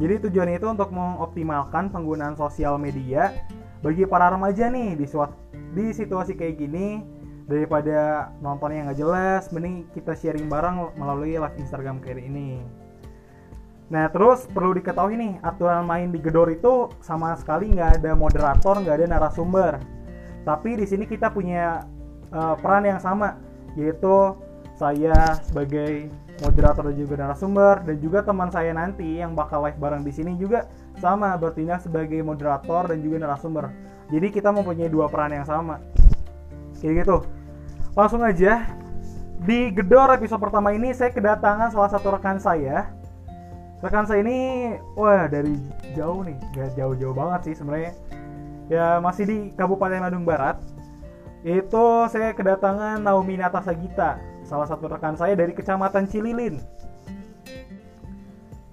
Jadi tujuannya itu untuk mengoptimalkan penggunaan sosial media bagi para remaja nih di di situasi kayak gini daripada nonton yang nggak jelas, mending kita sharing bareng melalui live Instagram kayak ini. Nah terus perlu diketahui nih aturan main di Gedor itu sama sekali nggak ada moderator, nggak ada narasumber. Tapi di sini kita punya uh, peran yang sama yaitu saya sebagai moderator dan juga narasumber dan juga teman saya nanti yang bakal live bareng di sini juga sama bertindak sebagai moderator dan juga narasumber. Jadi kita mempunyai dua peran yang sama. Kayak gitu. Langsung aja di Gedor episode pertama ini saya kedatangan salah satu rekan saya. Rekan saya ini wah dari jauh nih, gak jauh-jauh banget sih sebenarnya. Ya masih di Kabupaten Bandung Barat. Itu saya kedatangan Naomi Natasa Gita salah satu rekan saya dari Kecamatan Cililin.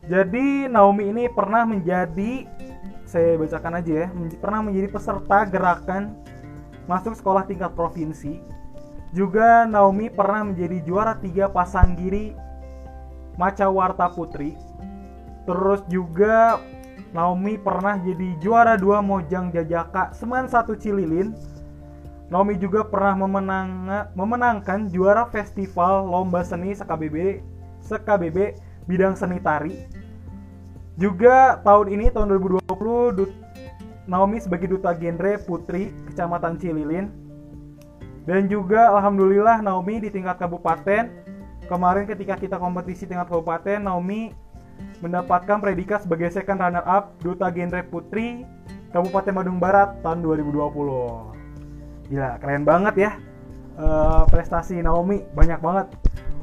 Jadi Naomi ini pernah menjadi saya bacakan aja ya, pernah menjadi peserta gerakan masuk sekolah tingkat provinsi. Juga Naomi pernah menjadi juara tiga pasang giri Maca Warta Putri. Terus juga Naomi pernah jadi juara dua Mojang Jajaka Seman satu Cililin Naomi juga pernah memenang, memenangkan juara festival lomba seni SKBB SKBB bidang seni tari. Juga tahun ini tahun 2020 Dut, Naomi sebagai duta genre putri Kecamatan Cililin. Dan juga alhamdulillah Naomi di tingkat kabupaten kemarin ketika kita kompetisi tingkat kabupaten Naomi mendapatkan predikat sebagai second runner up duta genre putri Kabupaten Bandung Barat tahun 2020. Gila, keren banget ya. Uh, prestasi Naomi banyak banget.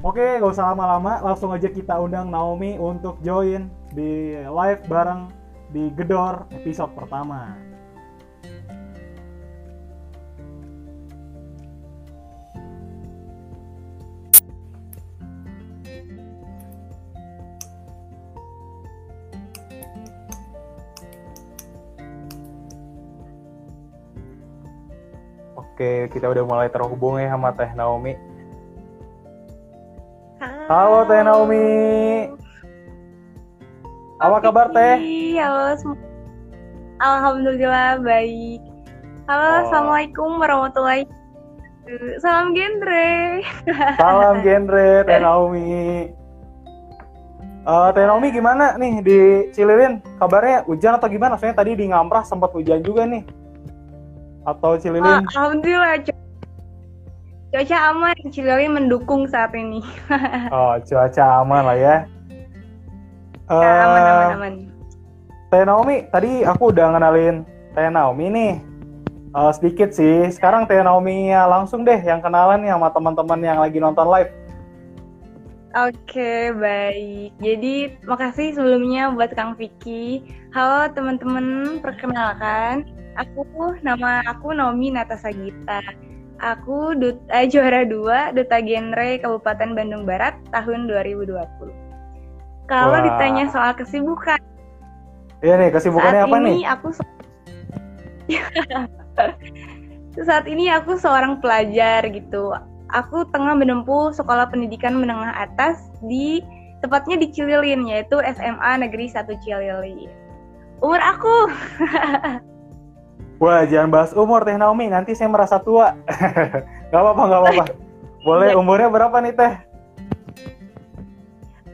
Oke, gak usah lama-lama, langsung aja kita undang Naomi untuk join di live bareng di Gedor episode pertama. Oke, kita udah mulai terhubung ya sama Teh Naomi. Halo, Halo Teh Naomi. Apa kabar Teh? Halo, Alhamdulillah baik. Halo, oh. Assalamualaikum warahmatullahi. Salam genre. Salam genre Teh Naomi. Uh, Teh Naomi gimana nih di Cililin? Kabarnya hujan atau gimana? Soalnya tadi di Ngamprah sempat hujan juga nih atau Cililin? Oh, Alhamdulillah cuaca aman, Cililin mendukung saat ini. oh, cuaca aman lah ya. Uh, aman, aman, aman. Teh Naomi, tadi aku udah ngenalin Teh Naomi nih. Uh, sedikit sih. Sekarang Teh Naomi ya langsung deh yang kenalan nih sama teman-teman yang lagi nonton live. Oke, baik. Jadi, makasih sebelumnya buat Kang Vicky. Halo teman-teman, perkenalkan. Aku nama aku Nomi Natasa Gita. Aku dut, eh, juara dua duta genre Kabupaten Bandung Barat tahun 2020. Kalau ditanya soal kesibukan, iya nih kesibukannya saat apa ini nih? Aku saat ini aku seorang pelajar gitu. Aku tengah menempuh sekolah pendidikan menengah atas di tepatnya di Cililin yaitu SMA Negeri 1 Cililin. Umur aku Wah, jangan bahas umur Teh Naomi, nanti saya merasa tua. gak apa-apa, gak apa-apa. Boleh umurnya berapa nih Teh?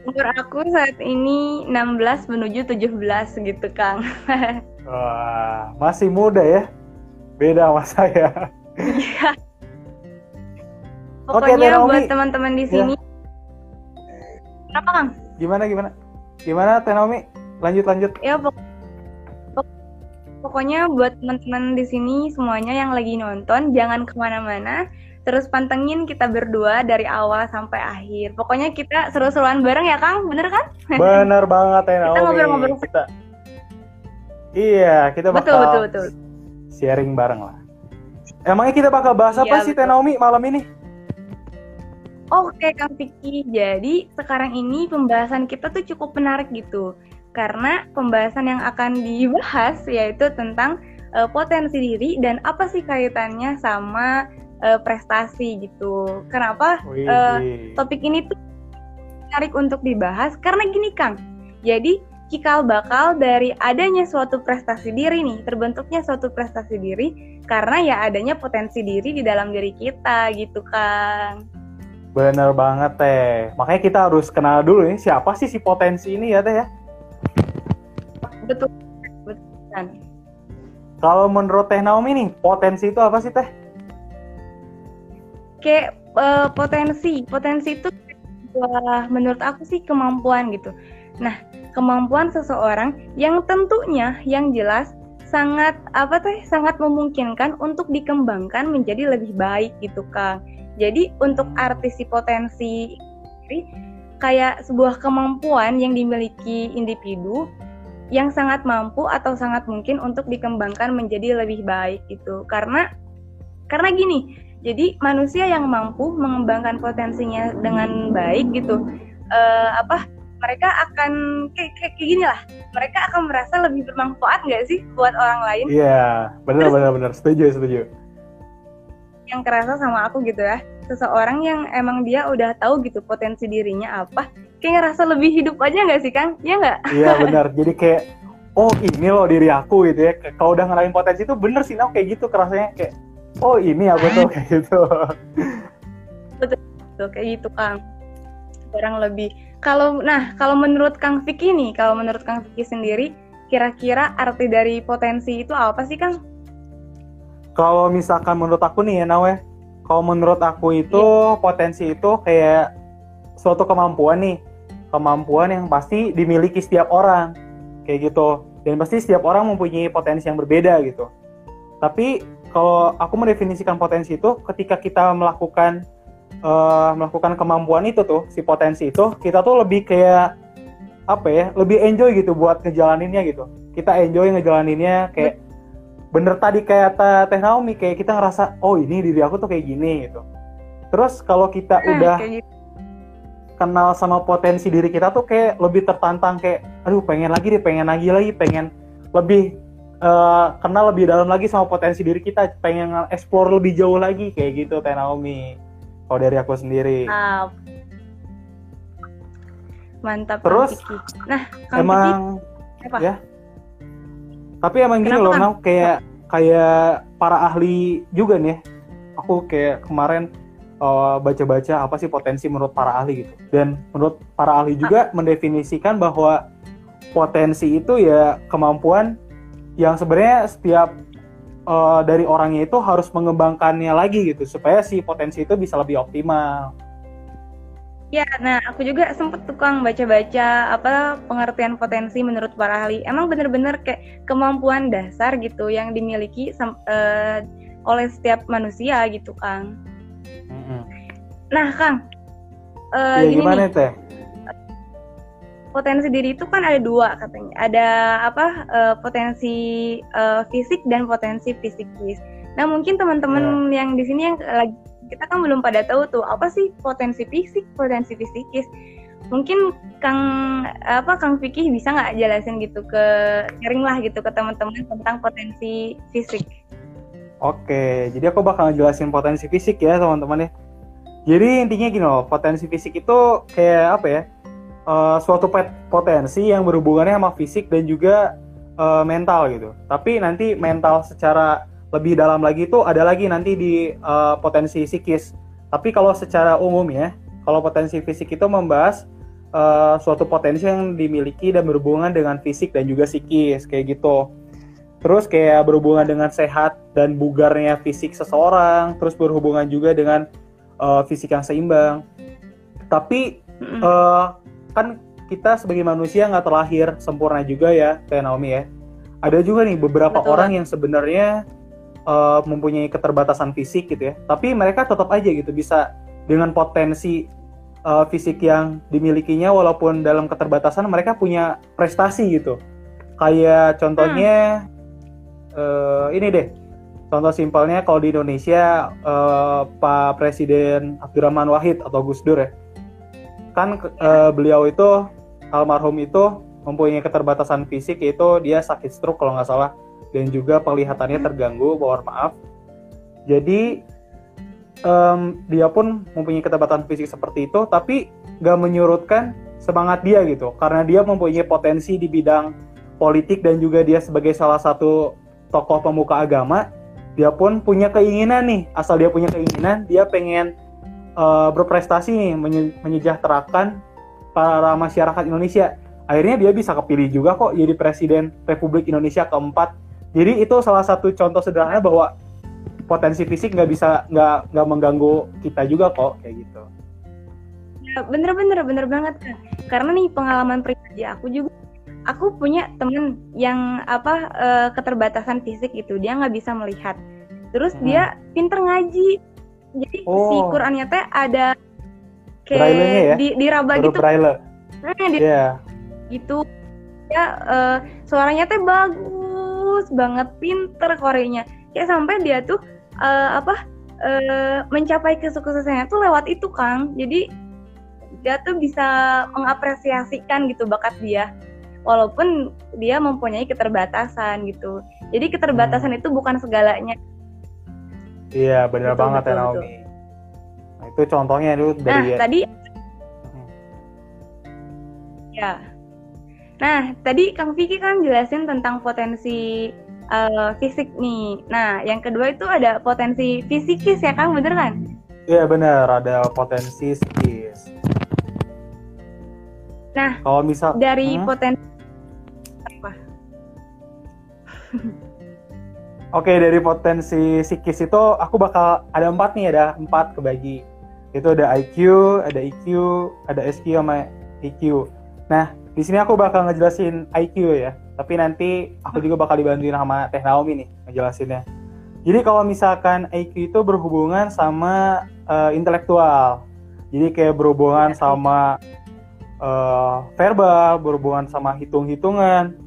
Umur aku saat ini 16 menuju 17 gitu, Kang. Wah, masih muda ya? Beda sama saya. Iya. Pokoknya okay, buat teman-teman di sini. Ya. Apa, Kang? Gimana, gimana? Gimana, Teh Naomi? Lanjut, lanjut. Ya, pokoknya Pokoknya buat teman-teman di sini semuanya yang lagi nonton jangan ke mana-mana, terus pantengin kita berdua dari awal sampai akhir. Pokoknya kita seru-seruan bareng ya Kang, bener kan? Bener banget ya Naomi. Kita ngobrol-ngobrol. Kita... Iya, kita bakal betul, betul, betul. sharing bareng lah. Emangnya kita bakal bahas apa ya, sih Teh Naomi malam ini? Oke Kang Vicky, jadi sekarang ini pembahasan kita tuh cukup menarik gitu karena pembahasan yang akan dibahas yaitu tentang uh, potensi diri dan apa sih kaitannya sama uh, prestasi gitu. Kenapa uh, topik ini tuh menarik untuk dibahas? Karena gini Kang, jadi cikal bakal dari adanya suatu prestasi diri nih, terbentuknya suatu prestasi diri karena ya adanya potensi diri di dalam diri kita gitu kan. Bener banget teh. Makanya kita harus kenal dulu nih siapa sih si potensi ini ya teh ya. Betul. Betul kan. Kalau menurut Teh Naomi nih, potensi itu apa sih Teh? Kayak uh, potensi, potensi itu wah, menurut aku sih kemampuan gitu. Nah, kemampuan seseorang yang tentunya yang jelas sangat apa teh sangat memungkinkan untuk dikembangkan menjadi lebih baik gitu Kang. Jadi untuk artisi potensi kayak sebuah kemampuan yang dimiliki individu yang sangat mampu atau sangat mungkin untuk dikembangkan menjadi lebih baik gitu. Karena karena gini, jadi manusia yang mampu mengembangkan potensinya dengan baik gitu. Uh, apa mereka akan kayak, kayak, kayak gini lah mereka akan merasa lebih bermanfaat nggak sih buat orang lain iya benar benar benar setuju setuju yang kerasa sama aku gitu ya seseorang yang emang dia udah tahu gitu potensi dirinya apa kayak ngerasa lebih hidup aja nggak sih kang? Iya nggak? Iya benar. Jadi kayak oh ini loh diri aku gitu ya. Kalau udah ngalamin potensi itu bener sih nah kayak gitu kerasanya. Kayak oh ini aku tuh kayak gitu. Betul betul. Kayak gitu kang. Kurang lebih. Kalau nah kalau menurut Kang Vicky nih, kalau menurut Kang Vicky sendiri, kira-kira arti dari potensi itu apa sih Kang? Kalau misalkan menurut aku nih ya Nawe, kalau menurut aku itu yeah. potensi itu kayak suatu kemampuan nih, kemampuan yang pasti dimiliki setiap orang, kayak gitu. Dan pasti setiap orang mempunyai potensi yang berbeda gitu. Tapi kalau aku mendefinisikan potensi itu ketika kita melakukan uh, melakukan kemampuan itu tuh si potensi itu kita tuh lebih kayak apa ya lebih enjoy gitu buat ngejalaninnya gitu kita enjoy ngejalaninnya kayak bener tadi kayak teh Naomi kayak kita ngerasa oh ini diri aku tuh kayak gini gitu terus kalau kita hmm, udah gitu. Kenal sama potensi diri kita tuh kayak lebih tertantang kayak aduh pengen lagi deh pengen lagi lagi pengen lebih uh, kenal lebih dalam lagi sama potensi diri kita pengen explore lebih jauh lagi kayak gitu teh Naomi kalau dari aku sendiri. Mantap. Mantap. Terus, nah, Kang emang apa? ya. Tapi emang Kenapa, gini loh, kan? kayak kayak para ahli juga nih. Aku kayak kemarin baca eh, baca-baca apa sih potensi menurut para ahli gitu. Dan menurut para ahli juga ah. mendefinisikan bahwa potensi itu ya kemampuan yang sebenarnya setiap uh, dari orangnya itu harus mengembangkannya lagi gitu supaya si potensi itu bisa lebih optimal. Ya, nah aku juga sempet tukang baca-baca apa pengertian potensi menurut para ahli. Emang bener-bener kayak kemampuan dasar gitu yang dimiliki uh, oleh setiap manusia gitu, Kang. Mm-hmm. Nah, Kang, uh, ya, gimana nih, teh? potensi diri itu kan ada dua katanya. Ada apa uh, potensi uh, fisik dan potensi fisikis. Nah mungkin teman-teman yeah. yang di sini yang lagi kita kan belum pada tahu tuh apa sih potensi fisik, potensi fisikis. Mungkin Kang apa Kang Fikih bisa nggak jelasin gitu ke sharing lah gitu ke teman-teman tentang potensi fisik. Oke, jadi aku bakal jelasin potensi fisik ya teman-teman ya. Jadi intinya gini loh, potensi fisik itu kayak apa ya? uh, suatu potensi yang berhubungannya sama fisik dan juga uh, mental gitu. Tapi nanti mental secara lebih dalam lagi itu ada lagi nanti di uh, potensi psikis. Tapi kalau secara umum ya, kalau potensi fisik itu membahas uh, suatu potensi yang dimiliki dan berhubungan dengan fisik dan juga psikis kayak gitu. Terus kayak berhubungan dengan sehat dan bugarnya fisik seseorang, terus berhubungan juga dengan uh, fisik yang seimbang. Tapi uh, kan kita sebagai manusia nggak terlahir sempurna juga ya Teh Naomi ya ada juga nih beberapa Betul. orang yang sebenarnya uh, mempunyai keterbatasan fisik gitu ya tapi mereka tetap aja gitu bisa dengan potensi uh, fisik yang dimilikinya walaupun dalam keterbatasan mereka punya prestasi gitu kayak contohnya hmm. Uh, ini deh. Contoh simpelnya kalau di Indonesia uh, Pak Presiden Abdurrahman Wahid atau Gus Dur ya. Kan uh, beliau itu almarhum itu mempunyai keterbatasan fisik yaitu dia sakit stroke kalau nggak salah. Dan juga penglihatannya terganggu mohon maaf. Jadi um, dia pun mempunyai keterbatasan fisik seperti itu tapi nggak menyurutkan semangat dia gitu. Karena dia mempunyai potensi di bidang politik dan juga dia sebagai salah satu tokoh pemuka agama dia pun punya keinginan nih. Asal dia punya keinginan dia pengen uh, berprestasi nih menye menyejahterakan para masyarakat Indonesia. Akhirnya dia bisa kepilih juga kok jadi presiden Republik Indonesia keempat. Jadi itu salah satu contoh sederhana bahwa potensi fisik nggak bisa nggak nggak mengganggu kita juga kok kayak gitu. Bener bener bener banget kan karena nih pengalaman pribadi aku juga aku punya temen yang apa uh, keterbatasan fisik itu dia nggak bisa melihat terus hmm. dia pinter ngaji jadi oh. si Qurannya teh ada kayak ya? di diraba gitu braille. nah, di, yeah. gitu ya uh, suaranya teh bagus banget pinter korenya ya sampai dia tuh uh, apa uh, mencapai kesuksesannya tuh lewat itu Kang jadi dia tuh bisa mengapresiasikan gitu bakat dia walaupun dia mempunyai keterbatasan gitu jadi keterbatasan hmm. itu bukan segalanya iya benar banget betul, ya Naomi betul. Nah, itu contohnya itu dari nah tadi hmm. ya nah tadi Kang Vicky kan jelasin tentang potensi uh, fisik nih nah yang kedua itu ada potensi fisikis ya Kang bener kan Iya benar, ada potensi psikis. Nah, kalau misal dari hmm? potensi Oke, dari potensi psikis itu aku bakal ada empat nih, ada empat kebagi. Itu ada IQ, ada EQ, ada SQ sama EQ. Nah, di sini aku bakal ngejelasin IQ ya. Tapi nanti aku juga bakal dibantuin sama Teh Naomi nih ngejelasinnya. Jadi kalau misalkan IQ itu berhubungan sama uh, intelektual. Jadi kayak berhubungan sama uh, verbal, berhubungan sama hitung-hitungan,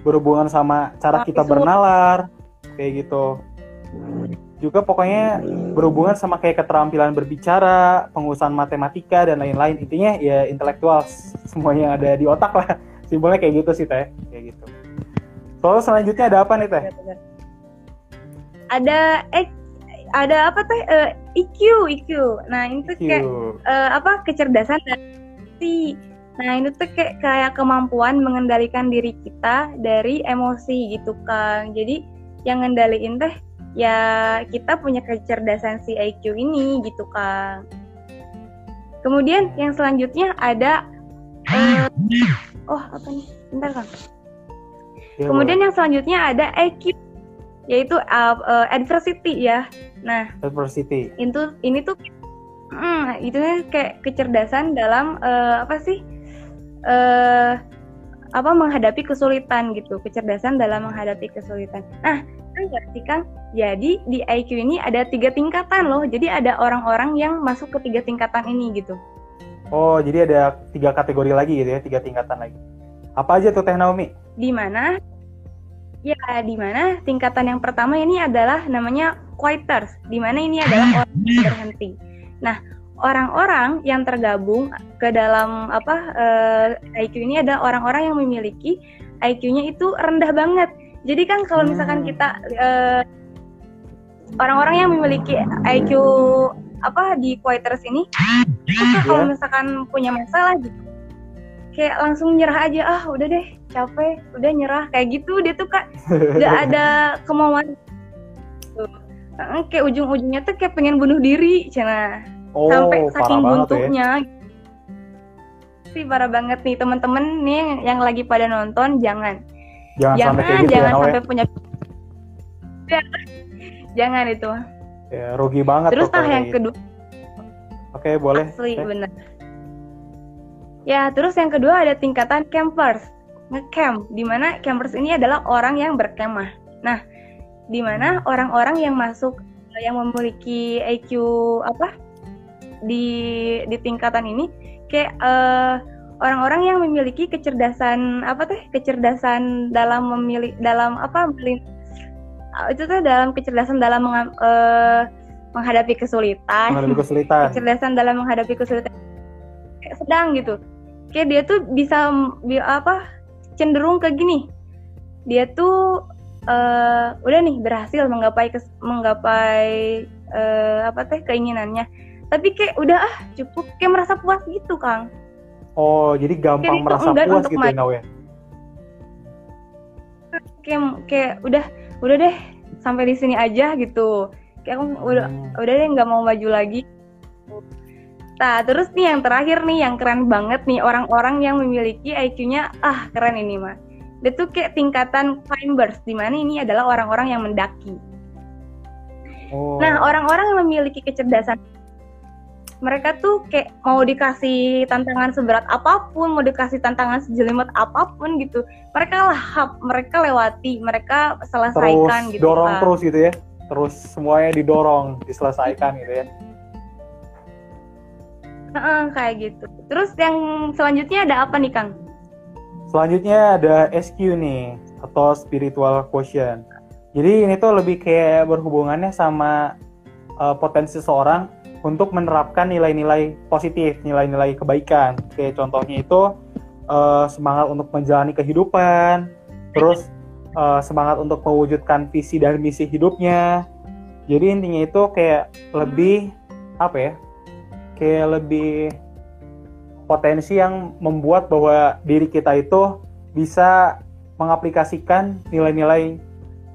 berhubungan sama cara kita bernalar, kayak gitu. Juga pokoknya berhubungan sama kayak keterampilan berbicara, pengusahaan matematika dan lain-lain. Intinya ya intelektual, semuanya ada di otak lah. Simbolnya kayak gitu sih teh, kayak gitu. Soal selanjutnya ada apa nih teh? Ada eh ada apa teh uh, eh, EQ EQ. Nah itu kayak uh, apa kecerdasan dan Nah ini tuh kayak kayak kemampuan mengendalikan diri kita dari emosi gitu kan. Jadi yang ngendaliin teh ya kita punya kecerdasan si IQ ini gitu kan. Kemudian yang selanjutnya ada uh, oh apa nih? Bentar kan. Ya, Kemudian yang selanjutnya ada IQ yaitu uh, uh, adversity ya. Nah, adversity. Itu ini tuh hmm, itu kayak kecerdasan dalam uh, apa sih? Uh, apa menghadapi kesulitan gitu, kecerdasan dalam menghadapi kesulitan. Nah, kan berarti kan jadi di IQ ini ada tiga tingkatan loh. Jadi ada orang-orang yang masuk ke tiga tingkatan ini gitu. Oh, jadi ada tiga kategori lagi gitu ya, tiga tingkatan lagi. Apa aja tuh Teh Naomi? Di mana? Ya, di mana tingkatan yang pertama ini adalah namanya quitters, di mana ini adalah orang yang berhenti. Nah, orang-orang yang tergabung ke dalam apa uh, eh, IQ ini ada orang-orang yang memiliki IQ-nya itu rendah banget. Jadi kan kalau misalkan hmm. kita uh, orang-orang yang memiliki IQ apa di Quitters ini, itu yeah. kalau misalkan punya masalah gitu, kayak langsung nyerah aja ah udah deh capek, udah nyerah kayak gitu dia tuh kak nggak ada kemauan. Kayak ujung-ujungnya tuh kayak pengen bunuh diri, cina oh, sampai saking ya. buntunya ya. sih parah banget nih temen-temen nih yang lagi pada nonton jangan. Jangan jangan sampai, gitu ya, jangan ya, sampai punya jangan itu. Ya rugi banget terus nah yang kedua oke okay, boleh. Asli okay. bener. Ya terus yang kedua ada tingkatan campers. Ngecamp di mana campers ini adalah orang yang berkemah. Nah di mana orang-orang yang masuk yang memiliki IQ apa di di tingkatan ini kayak uh, orang-orang yang memiliki kecerdasan apa teh kecerdasan dalam memilih dalam apa memilih itu tuh dalam kecerdasan dalam meng, uh, menghadapi kesulitan. Menghadapi kesulitan. Kecerdasan dalam menghadapi kesulitan. Kayak sedang gitu. Kayak dia tuh bisa apa cenderung ke gini. Dia tuh uh, udah nih berhasil menggapai kes, menggapai uh, apa teh keinginannya tapi kayak udah ah cukup kayak merasa puas gitu kang Oh, jadi gampang itu merasa puas gitu ya, maju. Ya? kayak kayak udah udah deh sampai di sini aja gitu kayak aku udah Hmm. udah deh nggak mau maju lagi Nah, terus nih yang terakhir nih yang keren banget nih orang-orang yang memiliki IQ-nya ah keren ini mah. Dia tuh kayak tingkatan climbers di mana ini adalah orang-orang yang mendaki. Oh. Nah, orang-orang yang memiliki kecerdasan mereka tuh kayak mau dikasih tantangan seberat apa pun, mau dikasih tantangan sejelimet apa pun gitu, mereka lahap, mereka lewati, mereka terus selesaikan gitu. dorong Kak. terus gitu ya. Terus semuanya didorong, diselesaikan gitu ya. Heeh, kayak gitu. Terus yang selanjutnya ada apa nih, Kang? Selanjutnya ada SQ nih atau spiritual quotient. Jadi ini tuh lebih kayak berhubungannya sama uh, potensi seseorang untuk menerapkan nilai-nilai positif, nilai-nilai kebaikan. Kayak contohnya itu uh, semangat untuk menjalani kehidupan, terus uh, semangat untuk mewujudkan visi dan misi hidupnya. Jadi intinya itu kayak lebih apa ya? Kayak lebih potensi yang membuat bahwa diri kita itu bisa mengaplikasikan nilai-nilai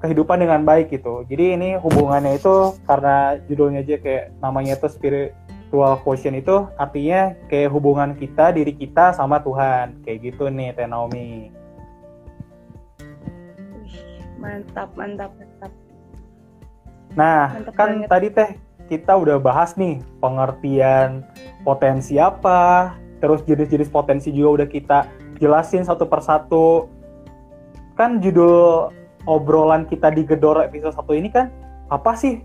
kehidupan dengan baik gitu. Jadi ini hubungannya itu karena judulnya aja kayak namanya itu spiritual quotient itu artinya kayak hubungan kita diri kita sama Tuhan kayak gitu nih Teh Naomi. Mantap, mantap, mantap. Nah Mantap kan banget. tadi Teh kita udah bahas nih pengertian potensi apa, terus jenis-jenis potensi juga udah kita jelasin satu persatu. Kan judul obrolan kita di Gedor episode 1 ini kan apa sih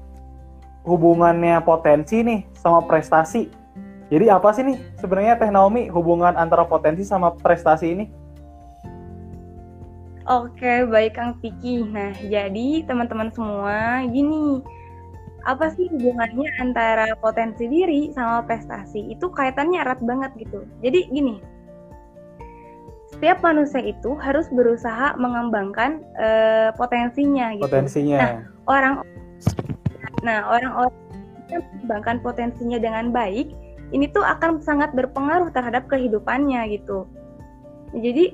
hubungannya potensi nih sama prestasi? Jadi apa sih nih sebenarnya Teh Naomi hubungan antara potensi sama prestasi ini? Oke, baik Kang Piki. Nah, jadi teman-teman semua, gini, apa sih hubungannya antara potensi diri sama prestasi? Itu kaitannya erat banget gitu. Jadi gini, setiap manusia itu harus berusaha mengembangkan eh, potensinya gitu. Potensinya. orang nah orang-orang yang mengembangkan potensinya dengan baik ini tuh akan sangat berpengaruh terhadap kehidupannya gitu jadi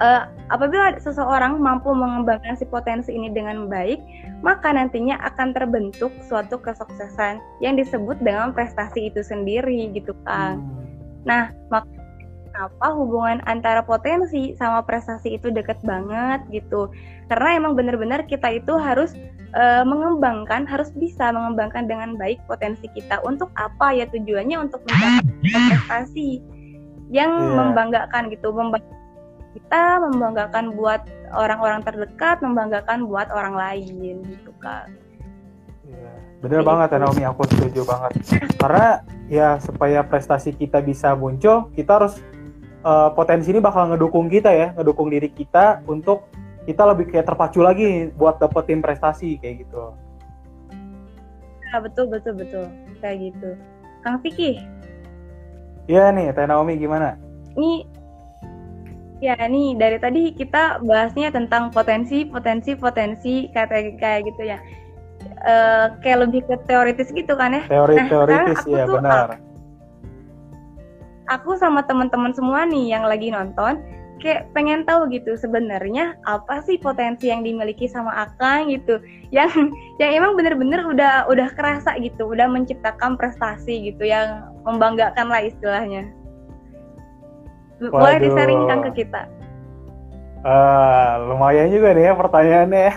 eh, apabila seseorang mampu mengembangkan si potensi ini dengan baik maka nantinya akan terbentuk suatu kesuksesan yang disebut dengan prestasi itu sendiri gitu kan Hmm. Nah, mak kenapa hubungan antara potensi sama prestasi itu deket banget gitu? Karena emang benar-benar kita itu harus eh, mengembangkan, harus bisa mengembangkan dengan baik potensi kita. Untuk apa ya tujuannya? Untuk mencapai prestasi yang Iya. membanggakan gitu, membanggakan kita, membanggakan buat orang-orang terdekat, membanggakan buat orang lain gitu kan. Iya, bener banget ya. Naomi, aku setuju banget. Karena ya supaya prestasi kita bisa muncul, kita harus eh, potensi ini bakal ngedukung kita ya, ngedukung diri kita untuk kita lebih kayak terpacu lagi buat dapetin prestasi kayak gitu. Ya, betul betul betul kayak gitu. Kang Vicky, Iya nih, Teh Naomi gimana? ini ya nih dari tadi kita bahasnya tentang potensi potensi potensi kayak kayak gitu ya Eh, kayak lebih ke teoritis gitu kan ya Teori Nah, teoritis ya benar. Aku sama teman-teman semua nih yang lagi nonton kayak pengen tahu gitu sebenarnya apa sih potensi yang dimiliki sama Akang gitu yang yang emang bener-bener udah udah kerasa gitu udah menciptakan prestasi gitu yang membanggakan lah istilahnya boleh Kang ke kita Ah, lumayan juga nih ya pertanyaannya.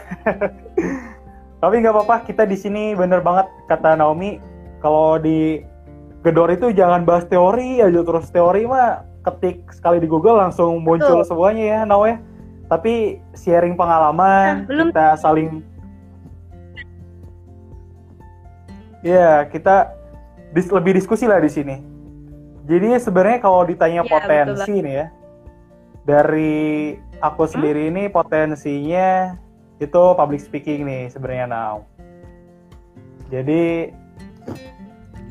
Tapi nggak apa-apa, kita di sini bener banget kata Naomi. Kalau di Gedor itu jangan bahas teori aja terus teori mah ketik sekali di Google langsung muncul Betul. semuanya ya Nau ya. Tapi sharing pengalaman, Nah, belum- kita saling Ya, kita dis- lebih diskusi lah di sini. Jadi sebenarnya kalau ditanya betul potensi nih ya, dari aku Hmm? sendiri ini potensinya itu public speaking nih sebenarnya now. Jadi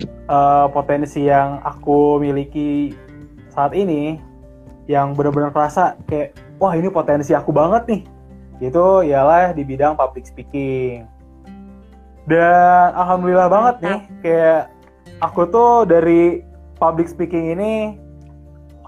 eh, potensi yang aku miliki saat ini yang benar-benar kerasa kayak wah ini potensi aku banget nih. Itu ialah di bidang public speaking. Dan alhamdulillah banget nih kayak aku tuh dari public speaking ini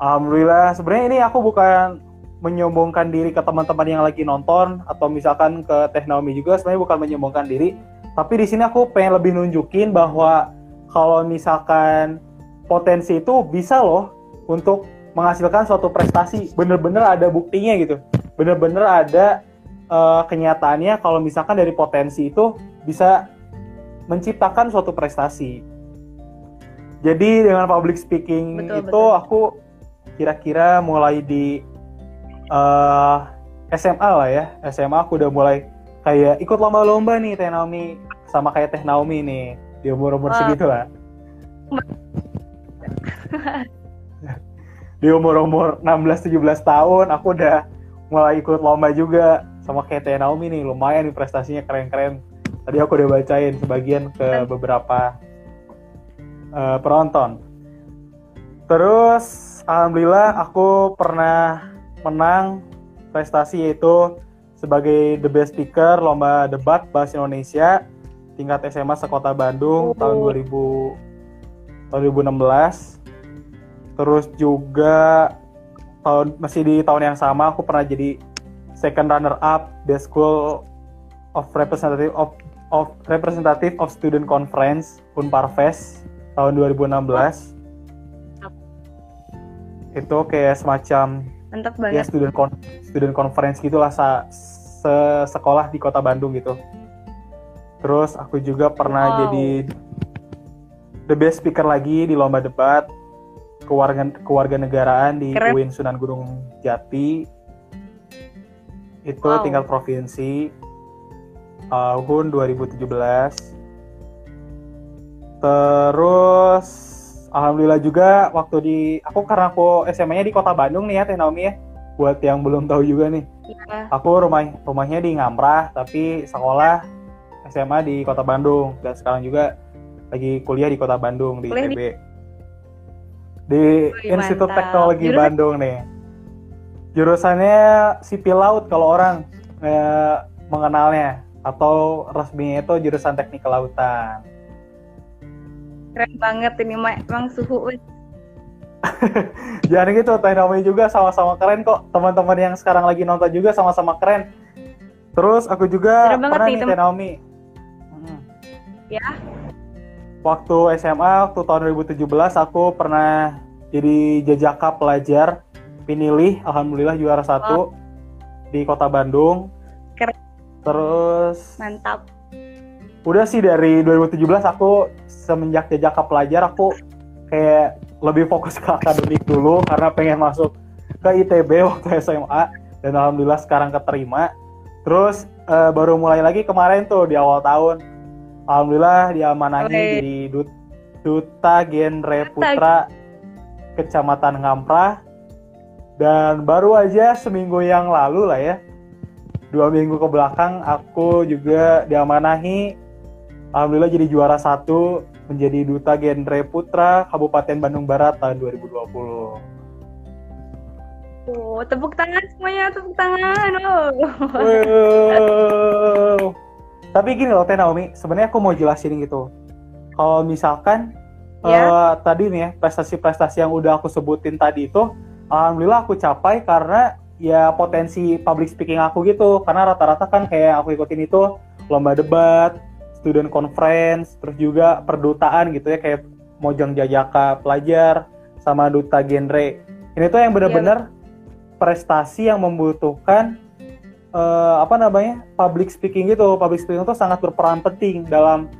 Alhamdulillah. Sebenarnya ini aku bukan menyombongkan diri ke teman-teman yang lagi nonton atau misalkan ke Teknomi juga sebenarnya bukan menyombongkan diri. Tapi di sini aku pengen lebih nunjukin bahwa kalau misalkan potensi itu bisa loh untuk menghasilkan suatu prestasi bener-bener ada buktinya gitu. Bener-bener ada uh, kenyataannya kalau misalkan dari potensi itu bisa menciptakan suatu prestasi. Jadi dengan public speaking betul, itu betul. aku kira-kira mulai di uh, eh, SMA lah ya. SMA aku udah mulai kayak ikut lomba-lomba nih Teh Naomi sama kayak Teh Naomi nih di umur-umur segitu lah. Di umur-umur 16-17 tahun aku udah mulai ikut lomba juga sama kayak Naomi nih. Lumayan nih prestasinya keren-keren. Tadi aku udah bacain sebagian ke beberapa uh, penonton. Terus alhamdulillah aku pernah menang prestasi yaitu sebagai the best speaker lomba debat bahasa Indonesia tingkat SMA sekota Bandung oh. tahun 2000 tahun 2016 terus juga tahun masih di tahun yang sama aku pernah jadi second runner up the school of representative of of representative of student conference Unparfest tahun 2016 itu kayak semacam Mantap ya, banget. Ya student con student conference gitulah sa se sekolah di kota Bandung gitu. Terus aku juga pernah wow. jadi the best speaker lagi di lomba debat keluarga keluarga negaraan di Keren. UIN Sunan Gunung Jati. Itu wow. tingkat provinsi tahun 2017. Terus alhamdulillah juga waktu di aku karena aku SMA-nya di Kota Bandung nih ya Teh Naomi ya. Buat yang belum tahu juga nih. Ya. Aku rumah rumahnya di Ngamprah tapi sekolah SMA di Kota Bandung. Dan sekarang juga lagi kuliah di Kota Bandung di ITB. Di, di Institut Teknologi Jurusan... Bandung nih. Jurusannya sipil laut kalau orang eh, mengenalnya. Atau resminya itu jurusan teknik kelautan. Keren banget ini emang suhu jangan gitu Teh Naomi juga sama-sama keren kok. Teman-teman yang sekarang lagi nonton juga sama-sama keren. Terus aku juga keren pernah nih hmm. Ya. Waktu SMA waktu tahun 2017 aku pernah jadi jajaka pelajar pinilih alhamdulillah juara satu oh. di kota Bandung. Keren. Terus mantap. udah sih dari 2017 aku semenjak jejak ke pelajar aku kayak lebih fokus ke akademik dulu karena pengen masuk ke ITB waktu SMA dan alhamdulillah sekarang keterima. Terus uh, baru mulai lagi kemarin tuh di awal tahun alhamdulillah diamanahi jadi dut, duta genre putra kecamatan Ngamprah dan baru aja seminggu yang lalu lah ya dua minggu ke belakang aku juga diamanahi Alhamdulillah jadi juara satu menjadi duta genre putra Kabupaten Bandung Barat tahun 2020. Oh, tepuk tangan semuanya, tepuk tangan. Oh. Wow. Tapi gini loh, Teh Naomi, sebenarnya aku mau jelasin gitu. Kalau misalkan ya. uh, tadi nih ya, prestasi-prestasi yang udah aku sebutin tadi itu, alhamdulillah aku capai karena ya potensi public speaking aku gitu. Karena rata-rata kan kayak aku ikutin itu lomba debat, student conference, terus juga perdutaan gitu ya kayak Mojang Jajaka pelajar sama duta genre. Ini tuh yang benar-benar ya, prestasi yang membutuhkan uh, apa namanya public speaking gitu. Public speaking itu sangat berperan penting dalam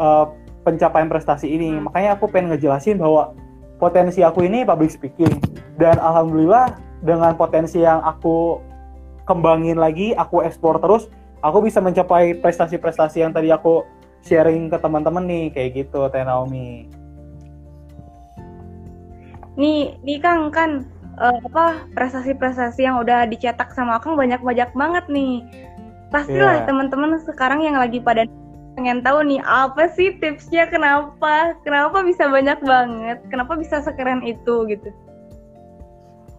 uh, pencapaian prestasi ini. Hmm. Makanya aku pengen ngejelasin bahwa potensi aku ini public speaking dan alhamdulillah dengan potensi yang aku kembangin lagi, aku ekspor terus, aku bisa mencapai prestasi-prestasi yang tadi aku sharing ke teman-teman nih kayak gitu Teh Naomi. Nih, nih Kang kan uh, apa prestasi-prestasi yang udah dicetak sama Kang banyak-banyak banget nih. Pastilah yeah. teman-teman sekarang yang lagi pada pengen tahu nih apa sih tipsnya kenapa kenapa bisa banyak banget kenapa bisa sekeren itu gitu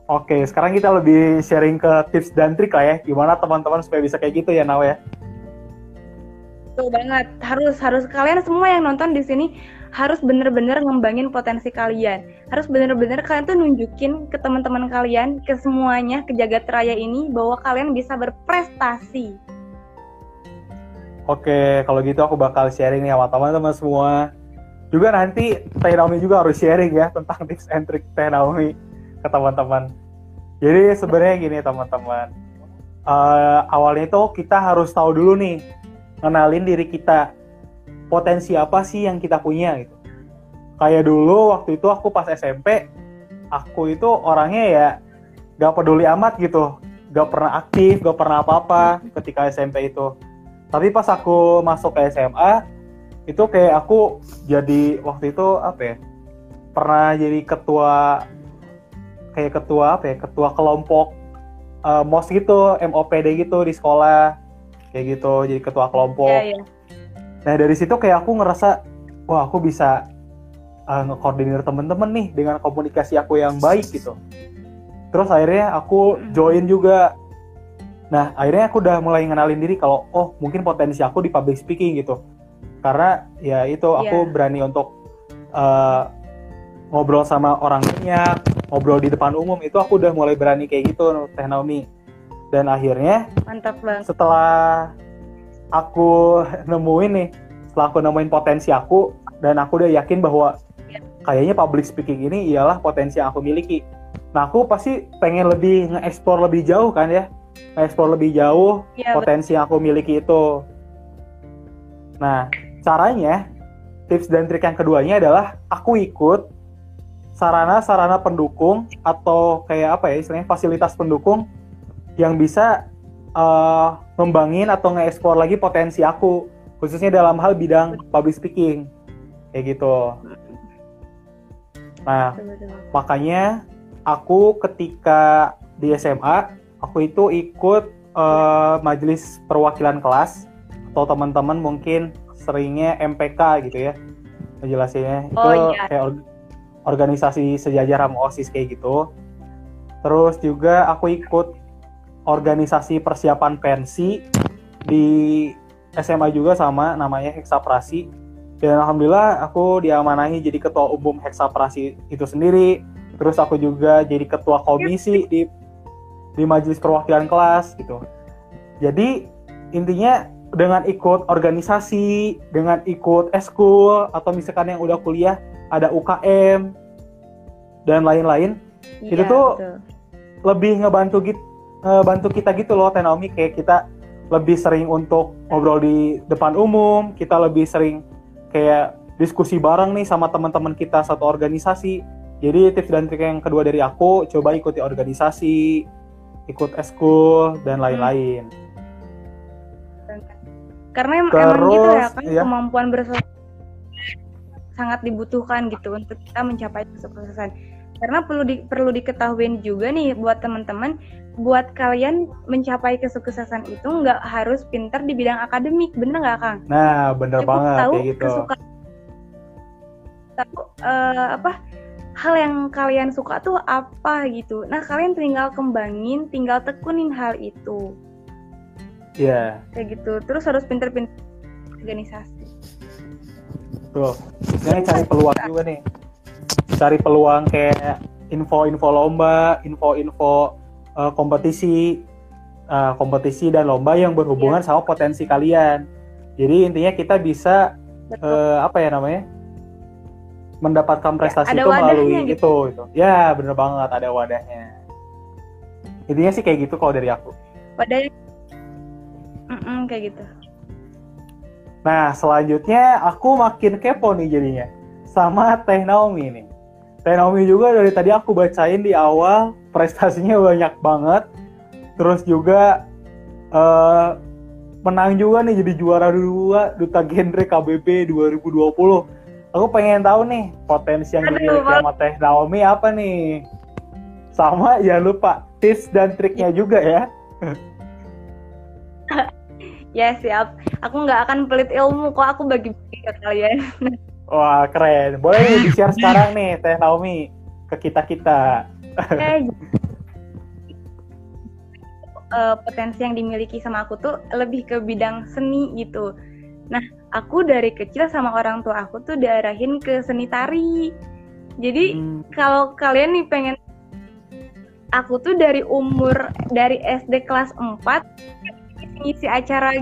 Oke, sekarang kita lebih sharing ke tips dan trik lah ya, gimana teman-teman supaya bisa kayak gitu ya, Nawa ya. Betul banget, harus harus kalian semua yang nonton di sini harus bener-bener ngembangin potensi kalian. Harus bener-bener kalian tuh nunjukin ke teman-teman kalian, ke semuanya, ke jagat raya ini bahwa kalian bisa berprestasi. Oke, kalau gitu aku bakal sharing nih sama teman-teman semua. Juga nanti Teh Naomi juga harus sharing ya tentang tips and trick Teh Naomi ke teman-teman. Jadi sebenarnya gini teman-teman, uh, awalnya itu kita harus tahu dulu nih, kenalin diri kita, potensi apa sih yang kita punya gitu. Kayak dulu waktu itu aku pas SMP, aku itu orangnya ya gak peduli amat gitu, gak pernah aktif, gak pernah apa-apa ketika SMP itu. Tapi pas aku masuk ke SMA, itu kayak aku jadi waktu itu apa ya, pernah jadi ketua kayak ketua apa ya ketua kelompok uh, mos gitu MOPD gitu di sekolah kayak gitu jadi ketua kelompok yeah, yeah. Nah dari situ kayak aku ngerasa wah aku bisa uh, ngekoordinir temen-temen nih dengan komunikasi aku yang baik gitu. Terus akhirnya aku join juga. Nah akhirnya aku udah mulai ngenalin diri kalau oh mungkin potensi aku di public speaking gitu. Karena ya itu aku yeah. berani untuk uh, ngobrol sama orang banyak ngobrol di depan umum itu aku udah mulai berani kayak gitu Teh Naomi. Dan akhirnya mantap banget. setelah aku nemuin nih setelah aku nemuin potensi aku dan aku udah yakin bahwa kayaknya public speaking ini ialah potensi yang aku miliki. Nah aku pasti pengen lebih nge-explore lebih jauh kan ya? Nge-explore lebih jauh ya, potensi betul. yang aku miliki itu. Nah caranya tips dan trik yang keduanya adalah aku ikut sarana-sarana pendukung atau kayak apa ya istilahnya fasilitas pendukung yang bisa uh, ngembangin atau nge-explore lagi potensi aku khususnya dalam hal bidang public speaking kayak gitu. Nah, makanya aku ketika di SMA aku itu ikut uh, majelis perwakilan kelas atau teman-teman mungkin seringnya MPK gitu ya ngejelasinnya oh, itu iya. kayak organisasi sejajar sama OSIS kayak gitu. Terus juga aku ikut organisasi persiapan pensi di SMA juga sama namanya Heksaprasi. Dan alhamdulillah aku diamanahi jadi ketua umum Heksaprasi itu sendiri. Terus aku juga jadi ketua komisi di di majelis perwakilan kelas gitu. Jadi intinya dengan ikut organisasi, dengan ikut eskul atau misalkan yang udah kuliah ada UKM dan lain-lain iya, itu tuh betul. lebih ngebantu gitu ngebantu kita gitu loh Tenomi kayak kita lebih sering untuk ngobrol di depan umum kita lebih sering kayak diskusi bareng nih sama teman-teman kita satu organisasi. Jadi tips dan trik yang kedua dari aku coba ikuti organisasi ikut eskul dan lain-lain. Karena Terus, emang gitu ya kan iya. kemampuan bersosialisasi sangat dibutuhkan gitu untuk kita mencapai kesuksesan karena perlu di, perlu diketahui juga nih buat teman-teman buat kalian mencapai kesuksesan itu nggak harus pinter di bidang akademik bener nggak kang? Nah bener Cukup banget tahu kayak gitu. Kesuka, tahu uh, apa hal yang kalian suka tuh apa gitu. Nah kalian tinggal kembangin, tinggal tekunin hal itu. Iya. Yeah. Kayak gitu. Terus harus pinter-pinter organisasi. Tuh, ini cari peluang juga nih. Cari peluang kayak info-info lomba, info-info uh, kompetisi, uh, kompetisi dan lomba yang berhubungan yeah. sama potensi kalian. Jadi intinya kita bisa uh, apa ya namanya? mendapatkan prestasi ya, itu melalui gitu. itu itu. Ya, bener banget ada wadahnya. Intinya sih kayak gitu kalau dari aku. Wadahnya mm -mm, kayak gitu. Nah, selanjutnya aku makin kepo nih jadinya sama Teh Naomi nih. Teh Naomi juga dari tadi aku bacain di awal prestasinya banyak banget. Terus juga uh, menang juga nih jadi juara dua duta genre KBB 2020. Aku pengen tahu nih potensi yang dimiliki sama Teh Naomi apa nih. Sama jangan lupa tips dan triknya juga ya. Ya siap. Aku nggak akan pelit ilmu kok. Aku bagi-bagi ke kalian. Wah keren. Boleh nih di share sekarang nih Teh Naomi ke kita kita. Eh, uh, potensi yang dimiliki sama aku tuh lebih ke bidang seni gitu. Nah aku dari kecil sama orang tua aku tuh diarahin ke seni tari. Jadi Hmm. kalau kalian nih pengen aku tuh dari umur dari SD kelas 4 ngisi acara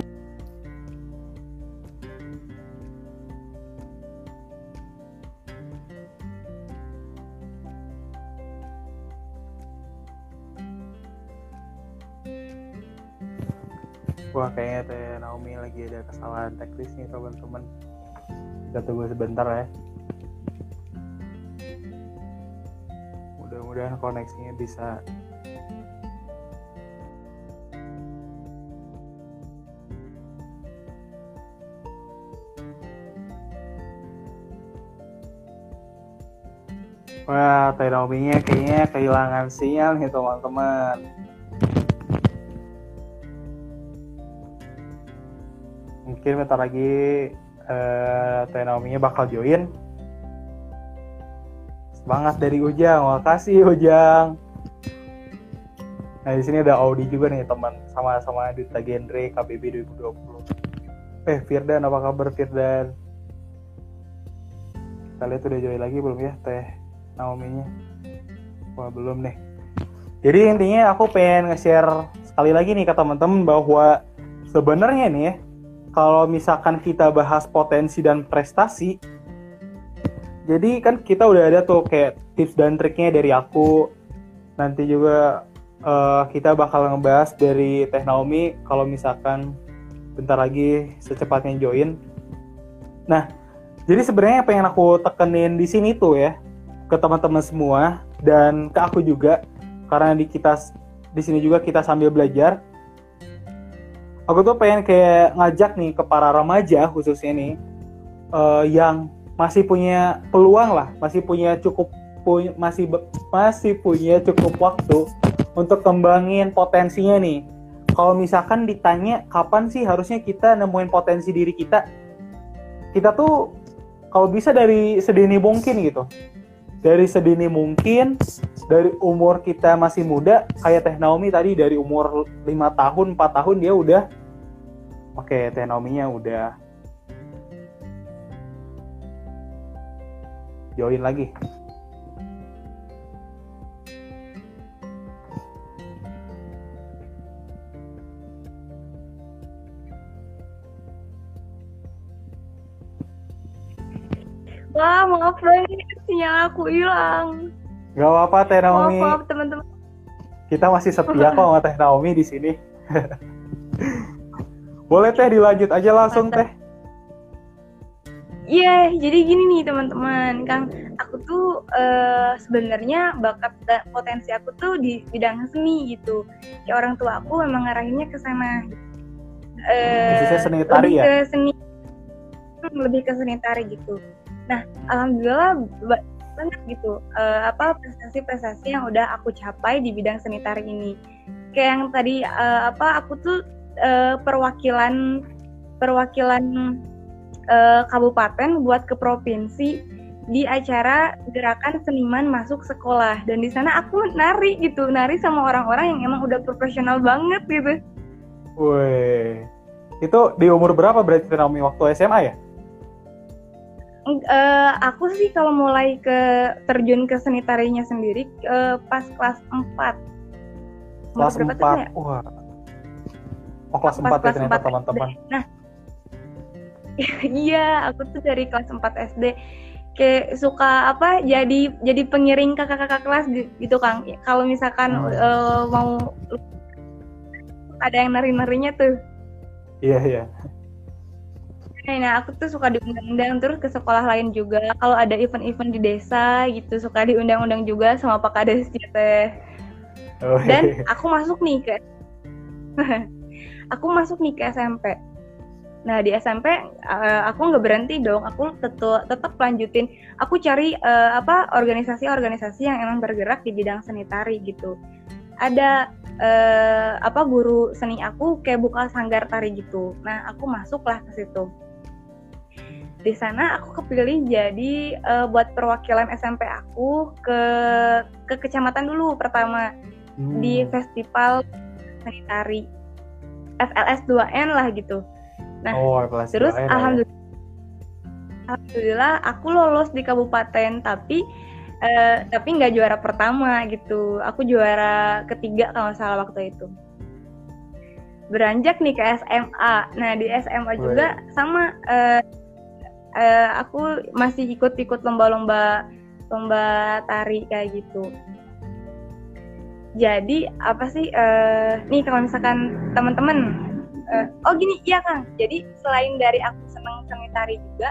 Wah kayaknya teh Naomi lagi ada kesalahan teknis nih teman-teman. Kita tunggu sebentar ya. Mudah-mudahan koneksinya bisa Wah, Teh Naomi-nya kayaknya kehilangan sinyal nih teman-teman. Mungkin bentar lagi eh Teh bakal join. Semangat dari Ujang, makasih Ujang. Nah di sini ada Audi juga nih teman, sama-sama Duta Genre KBB 2020. Eh Firdan, apa kabar Firdan? Kita lihat udah join lagi belum ya Teh Naomi-nya? Wah belum nih. Jadi intinya aku pengen nge-share sekali lagi nih ke teman-teman bahwa sebenarnya nih ya, kalau misalkan kita bahas potensi dan prestasi, jadi kan kita udah ada tuh kayak tips dan triknya dari aku. Nanti juga eh, kita bakal ngebahas dari Teh Naomi kalau misalkan bentar lagi secepatnya join. Nah, jadi sebenarnya yang pengen aku tekenin di sini tuh ya ke teman-teman semua dan ke aku juga karena di kita di sini juga kita sambil belajar aku tuh pengen kayak ngajak nih ke para remaja khususnya nih eh, yang masih punya peluang lah, masih punya cukup punya masih masih punya cukup waktu untuk kembangin potensinya nih. Kalau misalkan ditanya kapan sih harusnya kita nemuin potensi diri kita, kita tuh kalau bisa dari sedini mungkin gitu. Dari sedini mungkin, dari umur kita masih muda, kayak Teh Naomi tadi dari umur 5 tahun, 4 tahun dia udah Oke, Teh Naomi-nya udah join lagi. Wah, maaf banget sinyal aku hilang. Gak apa-apa Teh Maaf, Naomi. maaf teman-teman. Kita masih setia kok sama Teh Naomi di sini. Boleh Teh dilanjut aja langsung Teh. Iya, jadi gini nih teman-teman, Kang, aku tuh eh, sebenarnya bakat dan potensi aku tuh di bidang seni gitu. Kayak orang tua aku memang ngarahinnya ke sana. Eh, Khususnya seni tari lebih ya? Ke seni, Hmm, lebih ke seni tari gitu. Nah, alhamdulillah ba- banget gitu. eh, apa prestasi-prestasi yang udah aku capai di bidang seni tari ini. Kayak yang tadi eh, apa aku tuh eh, perwakilan perwakilan eh, kabupaten buat ke provinsi di acara gerakan seniman masuk sekolah dan di sana aku nari gitu nari sama orang-orang yang emang udah profesional banget gitu Woi. Itu di umur berapa berarti Naomi waktu SMA ya? Eh, aku sih kalau mulai ke terjun ke seni tarinya sendiri eh, pas kelas 4 Umur Kelas berapa tuh, ya? 4. Wah. Oh, kelas 4 Pas ya kelas ternyata 4 teman-teman. Nah, iya, aku tuh dari kelas 4 SD kayak suka apa jadi jadi pengiring kakak-kakak kelas gi- gitu Kang. Ya, Kalau misalkan Hmm. eh, mau ada yang nari-narinya tuh. Iya, iya. Nah, aku tuh suka diundang-undang terus ke sekolah lain juga. Kalau ada event-event di desa gitu suka diundang-undang juga sama Pak Kades teh. Oh, dan aku masuk nih ke aku masuk nih ke SMP nah di SMP eh, aku nggak berhenti dong. Aku tetap tetap lanjutin. Aku cari eh, apa organisasi-organisasi yang emang bergerak di bidang seni tari gitu. Ada eh, apa guru seni aku kayak buka sanggar tari gitu. Nah aku masuklah ke situ di sana aku kepilih jadi eh, buat perwakilan SMP aku ke ke kecamatan dulu pertama Hmm. di festival seni tari FLS 2N lah gitu. Nah, Oh, kelas terus 2N lah ya. alhamdulillah alhamdulillah aku lolos di kabupaten tapi uh, tapi nggak juara pertama gitu aku juara ketiga kalau salah waktu itu beranjak nih ke SMA nah di SMA juga sama uh, uh, aku masih ikut-ikut lomba-lomba lomba tari kayak gitu. Jadi apa sih uh, nih kalau misalkan teman-teman uh, oh gini iya kang. Jadi selain dari aku seneng seni tari juga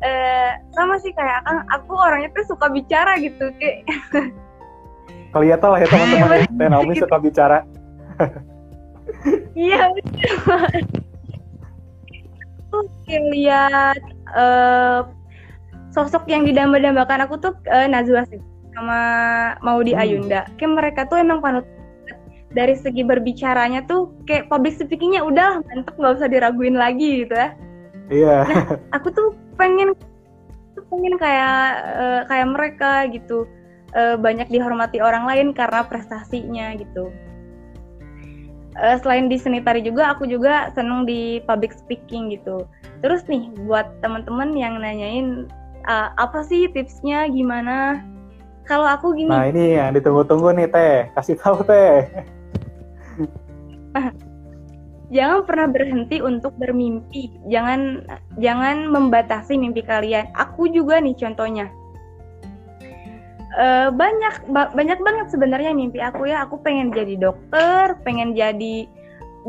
uh, sama sih kayak kang aku orangnya tuh suka bicara gitu kayak kelihatan lah ya teman-teman ya. Teh Naomi suka bicara. Iya tuh lihat uh, sosok yang didamba-dambakan aku tuh uh, Najwa sih sama Maudi hmm. Ayunda. Kayak mereka tuh emang panut dari segi berbicaranya tuh kayak public speakingnya udah mantep nggak usah diraguin lagi gitu ya. Iya. Yeah. Nah, aku tuh pengen pengen kayak uh, kayak mereka gitu uh, banyak dihormati orang lain karena prestasinya gitu. Uh, selain di seni tari juga aku juga seneng di public speaking gitu. Terus nih buat teman-teman yang nanyain uh, apa sih tipsnya gimana? Kalau aku gini. Nah ini yang ditunggu-tunggu nih teh, kasih tahu teh. jangan pernah berhenti untuk bermimpi. Jangan jangan membatasi mimpi kalian. Aku juga nih contohnya. Uh, banyak ba banyak banget sebenarnya mimpi aku ya. Aku pengen jadi dokter, pengen jadi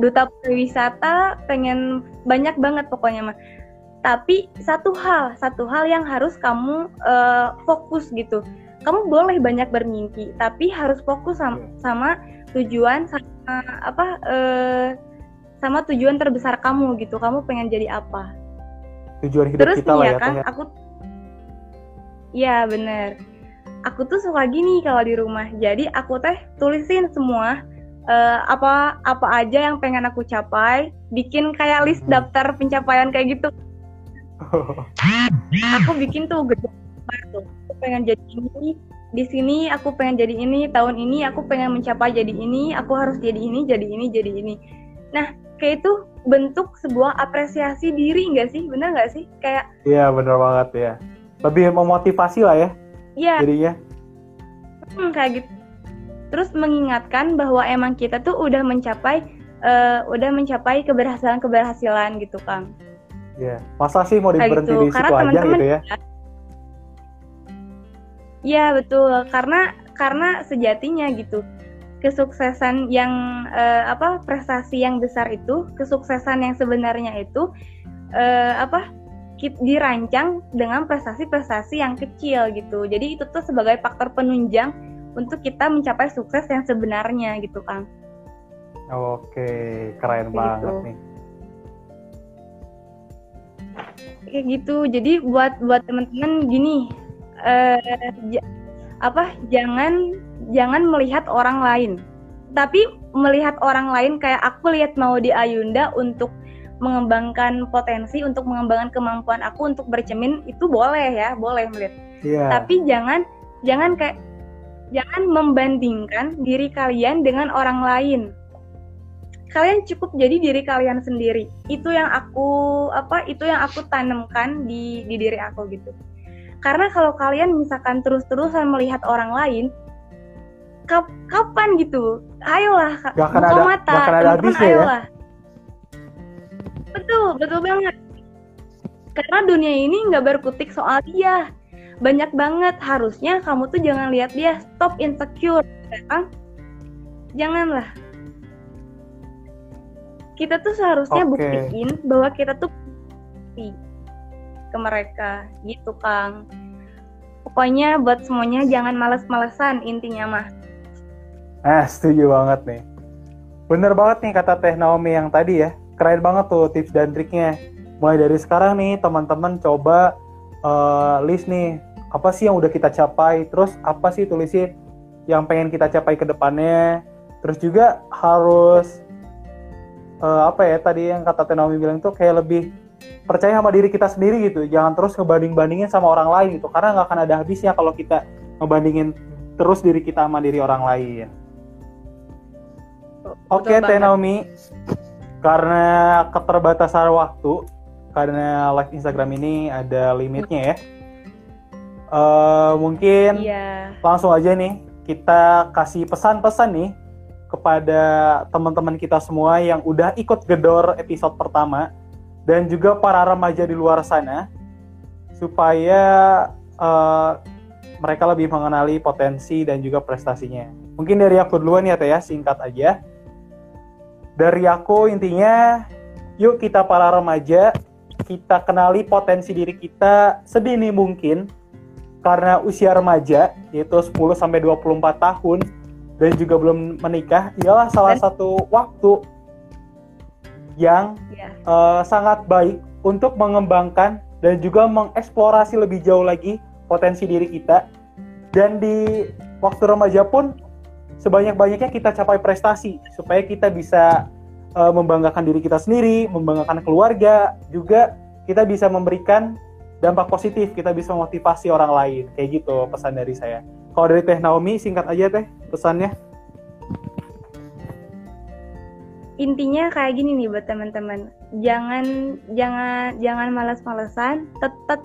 duta pariwisata, pengen banyak banget pokoknya mah. Tapi satu hal satu hal yang harus kamu uh, fokus gitu. Kamu boleh banyak bermimpi tapi harus fokus sama, sama tujuan sama apa uh, sama tujuan terbesar kamu gitu. Kamu pengen jadi apa? Tujuan hidup terus kita lah ya, ya kan ya. aku ya bener aku tuh suka gini kalau di rumah. Jadi aku teh tulisin semua uh, apa apa aja yang pengen aku capai. Bikin kayak list hmm. daftar pencapaian kayak gitu. Aku bikin tuh gede tuh. Aku pengen jadi ini di sini aku pengen jadi ini tahun ini aku pengen mencapai jadi ini aku harus jadi ini jadi ini jadi ini. Nah kayak itu bentuk sebuah apresiasi diri nggak sih? Bener nggak sih? Kayak iya bener banget ya. Lebih memotivasi lah ya iya jadinya hmm, kayak gitu terus mengingatkan bahwa emang kita tuh udah mencapai uh, udah mencapai keberhasilan keberhasilan gitu kang Iya. Masa sih mau diberhenti gitu. di situ Karena aja gitu ya? Iya betul. Karena karena sejatinya gitu kesuksesan yang uh, apa prestasi yang besar itu kesuksesan yang sebenarnya itu uh, apa dirancang dengan prestasi-prestasi yang kecil gitu. Jadi itu tuh sebagai faktor penunjang untuk kita mencapai sukses yang sebenarnya gitu kang. Oke keren gitu. banget nih. Kayak gitu. Jadi buat buat teman-teman gini uh, apa jangan jangan melihat orang lain. Tapi melihat orang lain kayak aku lihat mau di Ayunda untuk mengembangkan potensi untuk mengembangkan kemampuan aku untuk bercermin itu boleh ya boleh melihat yeah. tapi jangan jangan kayak jangan membandingkan diri kalian dengan orang lain kalian cukup jadi diri kalian sendiri itu yang aku apa itu yang aku tanamkan di di diri aku gitu karena kalau kalian misalkan terus-terusan melihat orang lain kap, kapan gitu ayolah gak akan ada, mata gak akan ada habisnya ya? ayolah. ya betul betul banget. Karena dunia ini nggak berkutik soal dia. Banyak banget. Harusnya kamu tuh jangan lihat dia stop insecure. Kan janganlah. Kita tuh seharusnya okay. buktiin bahwa kita tuh ke mereka. Gitu Kang. Pokoknya buat semuanya jangan males-malesan intinya mah eh setuju banget nih. Bener banget nih kata Teh Naomi yang tadi ya keren banget tuh tips dan triknya. Mulai dari sekarang nih teman-teman coba uh, list nih apa sih yang udah kita capai? Terus apa sih tulisin yang pengen kita capai ke depannya? Terus juga harus uh, apa ya tadi yang kata Tenomi bilang tuh kayak lebih percaya sama diri kita sendiri gitu. Jangan terus ngebanding-bandingin sama orang lain gitu. Karena nggak akan ada habisnya kalau kita ngebandingin terus diri kita sama diri orang lain. Oke okay, Teh karena keterbatasan waktu karena live Instagram ini ada limitnya ya. Uh, mungkin Iya. langsung aja nih kita kasih pesan-pesan nih kepada teman-teman kita semua yang udah ikut gedor episode pertama dan juga para remaja di luar sana supaya uh, mereka lebih mengenali potensi dan juga prestasinya. Mungkin dari aku duluan ya Teh ya, singkat aja. Dari aku intinya, yuk kita para remaja, kita kenali potensi diri kita sedini mungkin karena usia remaja yaitu 10 sampai 24 tahun dan juga belum menikah ialah salah Dan- satu waktu yang Iya. eh, sangat baik untuk mengembangkan dan juga mengeksplorasi lebih jauh lagi potensi diri kita dan di waktu remaja pun sebanyak-banyaknya kita capai prestasi supaya kita bisa eh, membanggakan diri kita sendiri, membanggakan keluarga, juga kita bisa memberikan dampak positif, kita bisa memotivasi orang lain. Kayak gitu pesan dari saya. Kalau dari Teh Naomi singkat aja Teh pesannya. Intinya kayak gini nih buat teman-teman. Jangan jangan jangan malas-malesan, tetap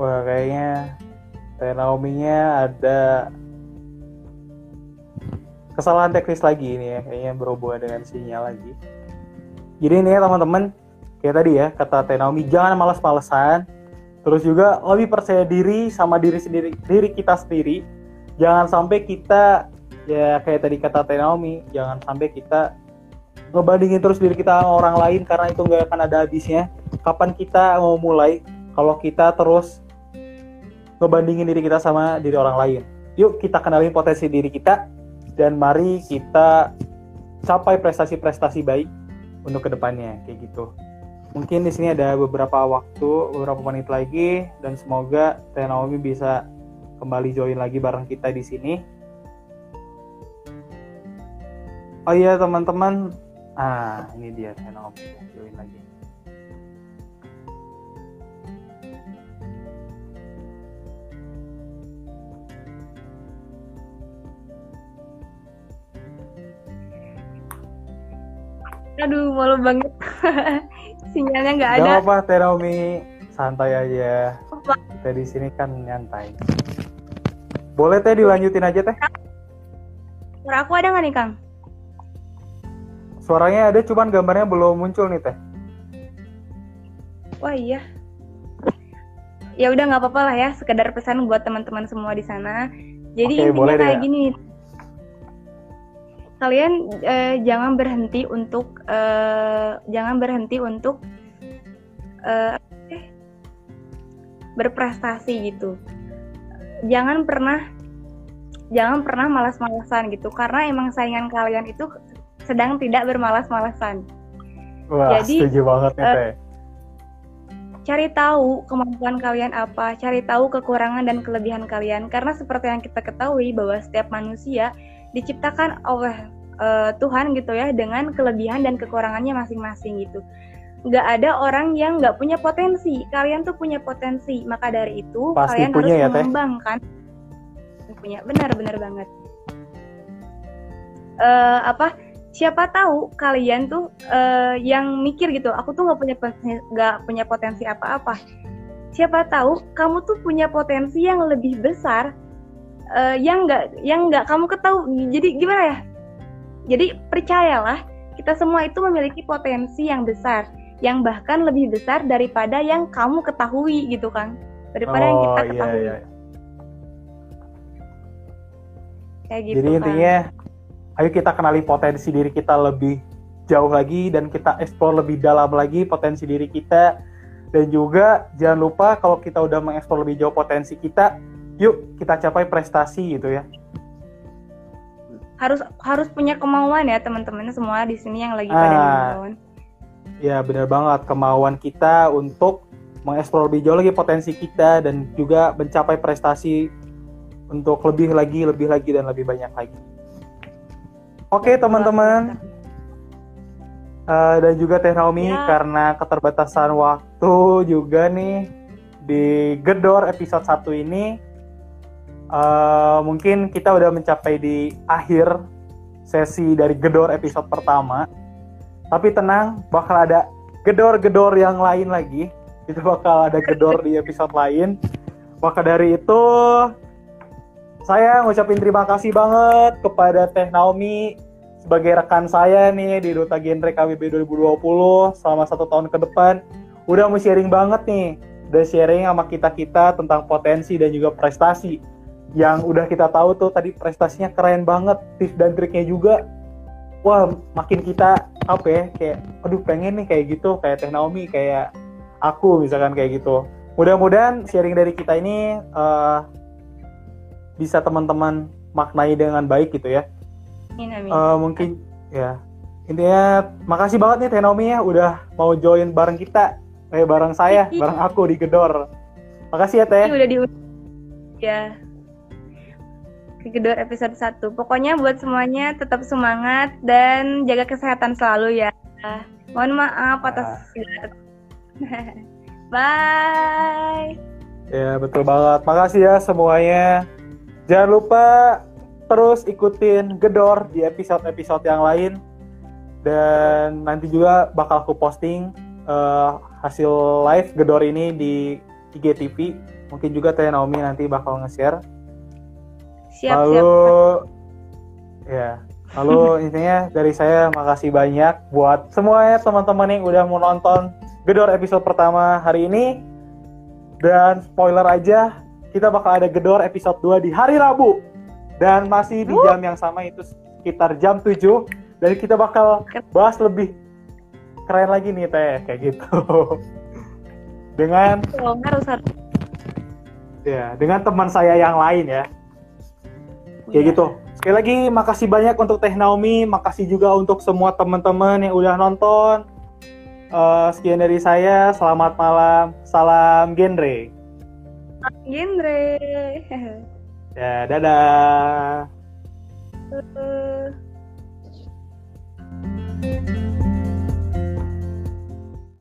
Wah kayaknya Teh Naomi-nya ada kesalahan teknis lagi ini ya, kayaknya berhubungan dengan sinyal lagi. Jadi ini ya teman-teman, kayak tadi ya kata Teh Naomi jangan malas-malesan, terus juga lebih percaya diri sama diri sendiri, diri kita sendiri. Jangan sampai kita ya kayak tadi kata Teh Naomi, jangan sampai kita ngebandingin terus diri kita sama orang lain karena itu nggak akan ada habisnya. Kapan kita mau mulai kalau kita terus ngebandingin diri kita sama diri orang lain. Yuk kita kenalin potensi diri kita dan mari kita capai prestasi-prestasi baik untuk ke depannya kayak gitu. Mungkin di sini ada beberapa waktu, beberapa menit lagi dan semoga Teh Naomi bisa kembali join lagi bareng kita di sini. Oh iya teman-teman, ah ini dia Teh Naomi join lagi. Aduh malu banget. Sinyalnya nggak Gak ada. apa Teh Naomi, santai aja. Apa? Kita di sini kan nyantai. Boleh Teh dilanjutin aja Teh? Suara aku ada nggak nih Kang? Suaranya ada cuman gambarnya belum muncul nih Teh. Wah iya. Ya udah nggak apa-apa lah ya, sekedar pesan buat teman-teman semua di sana. Jadi Oke, intinya kayak ya. gini. Kalian eh, jangan berhenti untuk eh, jangan berhenti untuk eh, berprestasi gitu. Jangan pernah jangan pernah malas-malasan gitu karena emang saingan kalian itu sedang tidak bermalas-malasan. Wah, Jadi, setuju banget Teh. cari tahu kemampuan kalian apa, cari tahu kekurangan dan kelebihan kalian. Karena seperti yang kita ketahui bahwa setiap manusia diciptakan oleh eh, Tuhan gitu ya dengan kelebihan dan kekurangannya masing-masing gitu. Nggak ada orang yang nggak punya potensi. Kalian tuh punya potensi. Maka dari itu Pasti kalian punya harus ya, Teh? mengembangkan. Punya benar-benar banget. Eh, apa? Siapa tahu kalian tuh eh, yang mikir gitu, aku tuh nggak punya nggak punya potensi apa-apa. Siapa tahu kamu tuh punya potensi yang lebih besar eh, yang nggak yang nggak kamu ketahui. Jadi gimana ya? Jadi percayalah, kita semua itu memiliki potensi yang besar, yang bahkan lebih besar daripada yang kamu ketahui gitu kan, daripada yang kita Oh iya ketahui. iya. Kayak gitu Jadi kan. intinya ayo kita kenali potensi diri kita lebih jauh lagi dan kita eksplor lebih dalam lagi potensi diri kita dan juga jangan lupa kalau kita udah mengeksplor lebih jauh potensi kita yuk kita capai prestasi gitu ya harus harus punya kemauan ya teman-teman semua di sini yang lagi pada Ah. nonton. Ya benar banget kemauan kita untuk mengeksplor lebih jauh lagi potensi kita dan juga mencapai prestasi untuk lebih lagi, lebih lagi dan lebih banyak lagi. Oke teman-teman, uh, dan juga Teh Naomi ya. karena keterbatasan waktu juga nih di Gedor episode 1 ini uh, mungkin kita udah mencapai di akhir sesi dari Gedor episode pertama. Tapi tenang, bakal ada gedor-gedor yang lain lagi. Itu bakal ada gedor di episode lain. Maka dari itu saya ngucapin terima kasih banget kepada Teh Naomi sebagai rekan saya nih di Duta Genre KWB 2020 selama satu tahun ke depan. Udah mau sharing banget nih, udah sharing sama kita-kita tentang potensi dan juga prestasi. Yang udah kita tahu tuh tadi prestasinya keren banget, tips dan triknya juga. Wah, makin kita apa ya, kayak aduh pengen nih kayak gitu, kayak Teh Naomi, kayak aku misalkan kayak gitu. Mudah-mudahan sharing dari kita ini uh, bisa teman-teman maknai dengan baik gitu ya. Amin, amin. Uh, mungkin ya intinya makasih banget nih Tenomi ya udah mau join bareng kita, eh bareng saya, bareng aku di Gedor. Makasih ya Teh. Udah di ya Gedor episode 1. Pokoknya buat semuanya tetap semangat dan jaga kesehatan selalu ya. Mohon maaf atas Bye. Ya betul banget. Makasih ya semuanya. Jangan lupa terus ikutin Gedor di episode-episode yang lain dan nanti juga bakal aku posting uh, hasil live Gedor ini di IGTV. Mungkin juga Teh Naomi nanti bakal nge-share. Siap, lalu siap. ya, lalu intinya dari saya makasih banyak buat semuanya teman-teman yang udah mau nonton Gedor episode pertama hari ini. Dan spoiler aja, kita bakal ada Gedor episode 2 di hari Rabu. Dan masih di jam yang sama itu sekitar jam 7 dan kita bakal bahas lebih keren lagi nih Teh kayak gitu. dengan harus harus. Ya, dengan teman saya yang lain ya. Kayak ya. gitu. Sekali lagi makasih banyak untuk Teh Naomi, makasih juga untuk semua teman-teman yang udah nonton. Uh, sekian dari saya, selamat malam, salam genre. Genre. ya, dadah. Uh.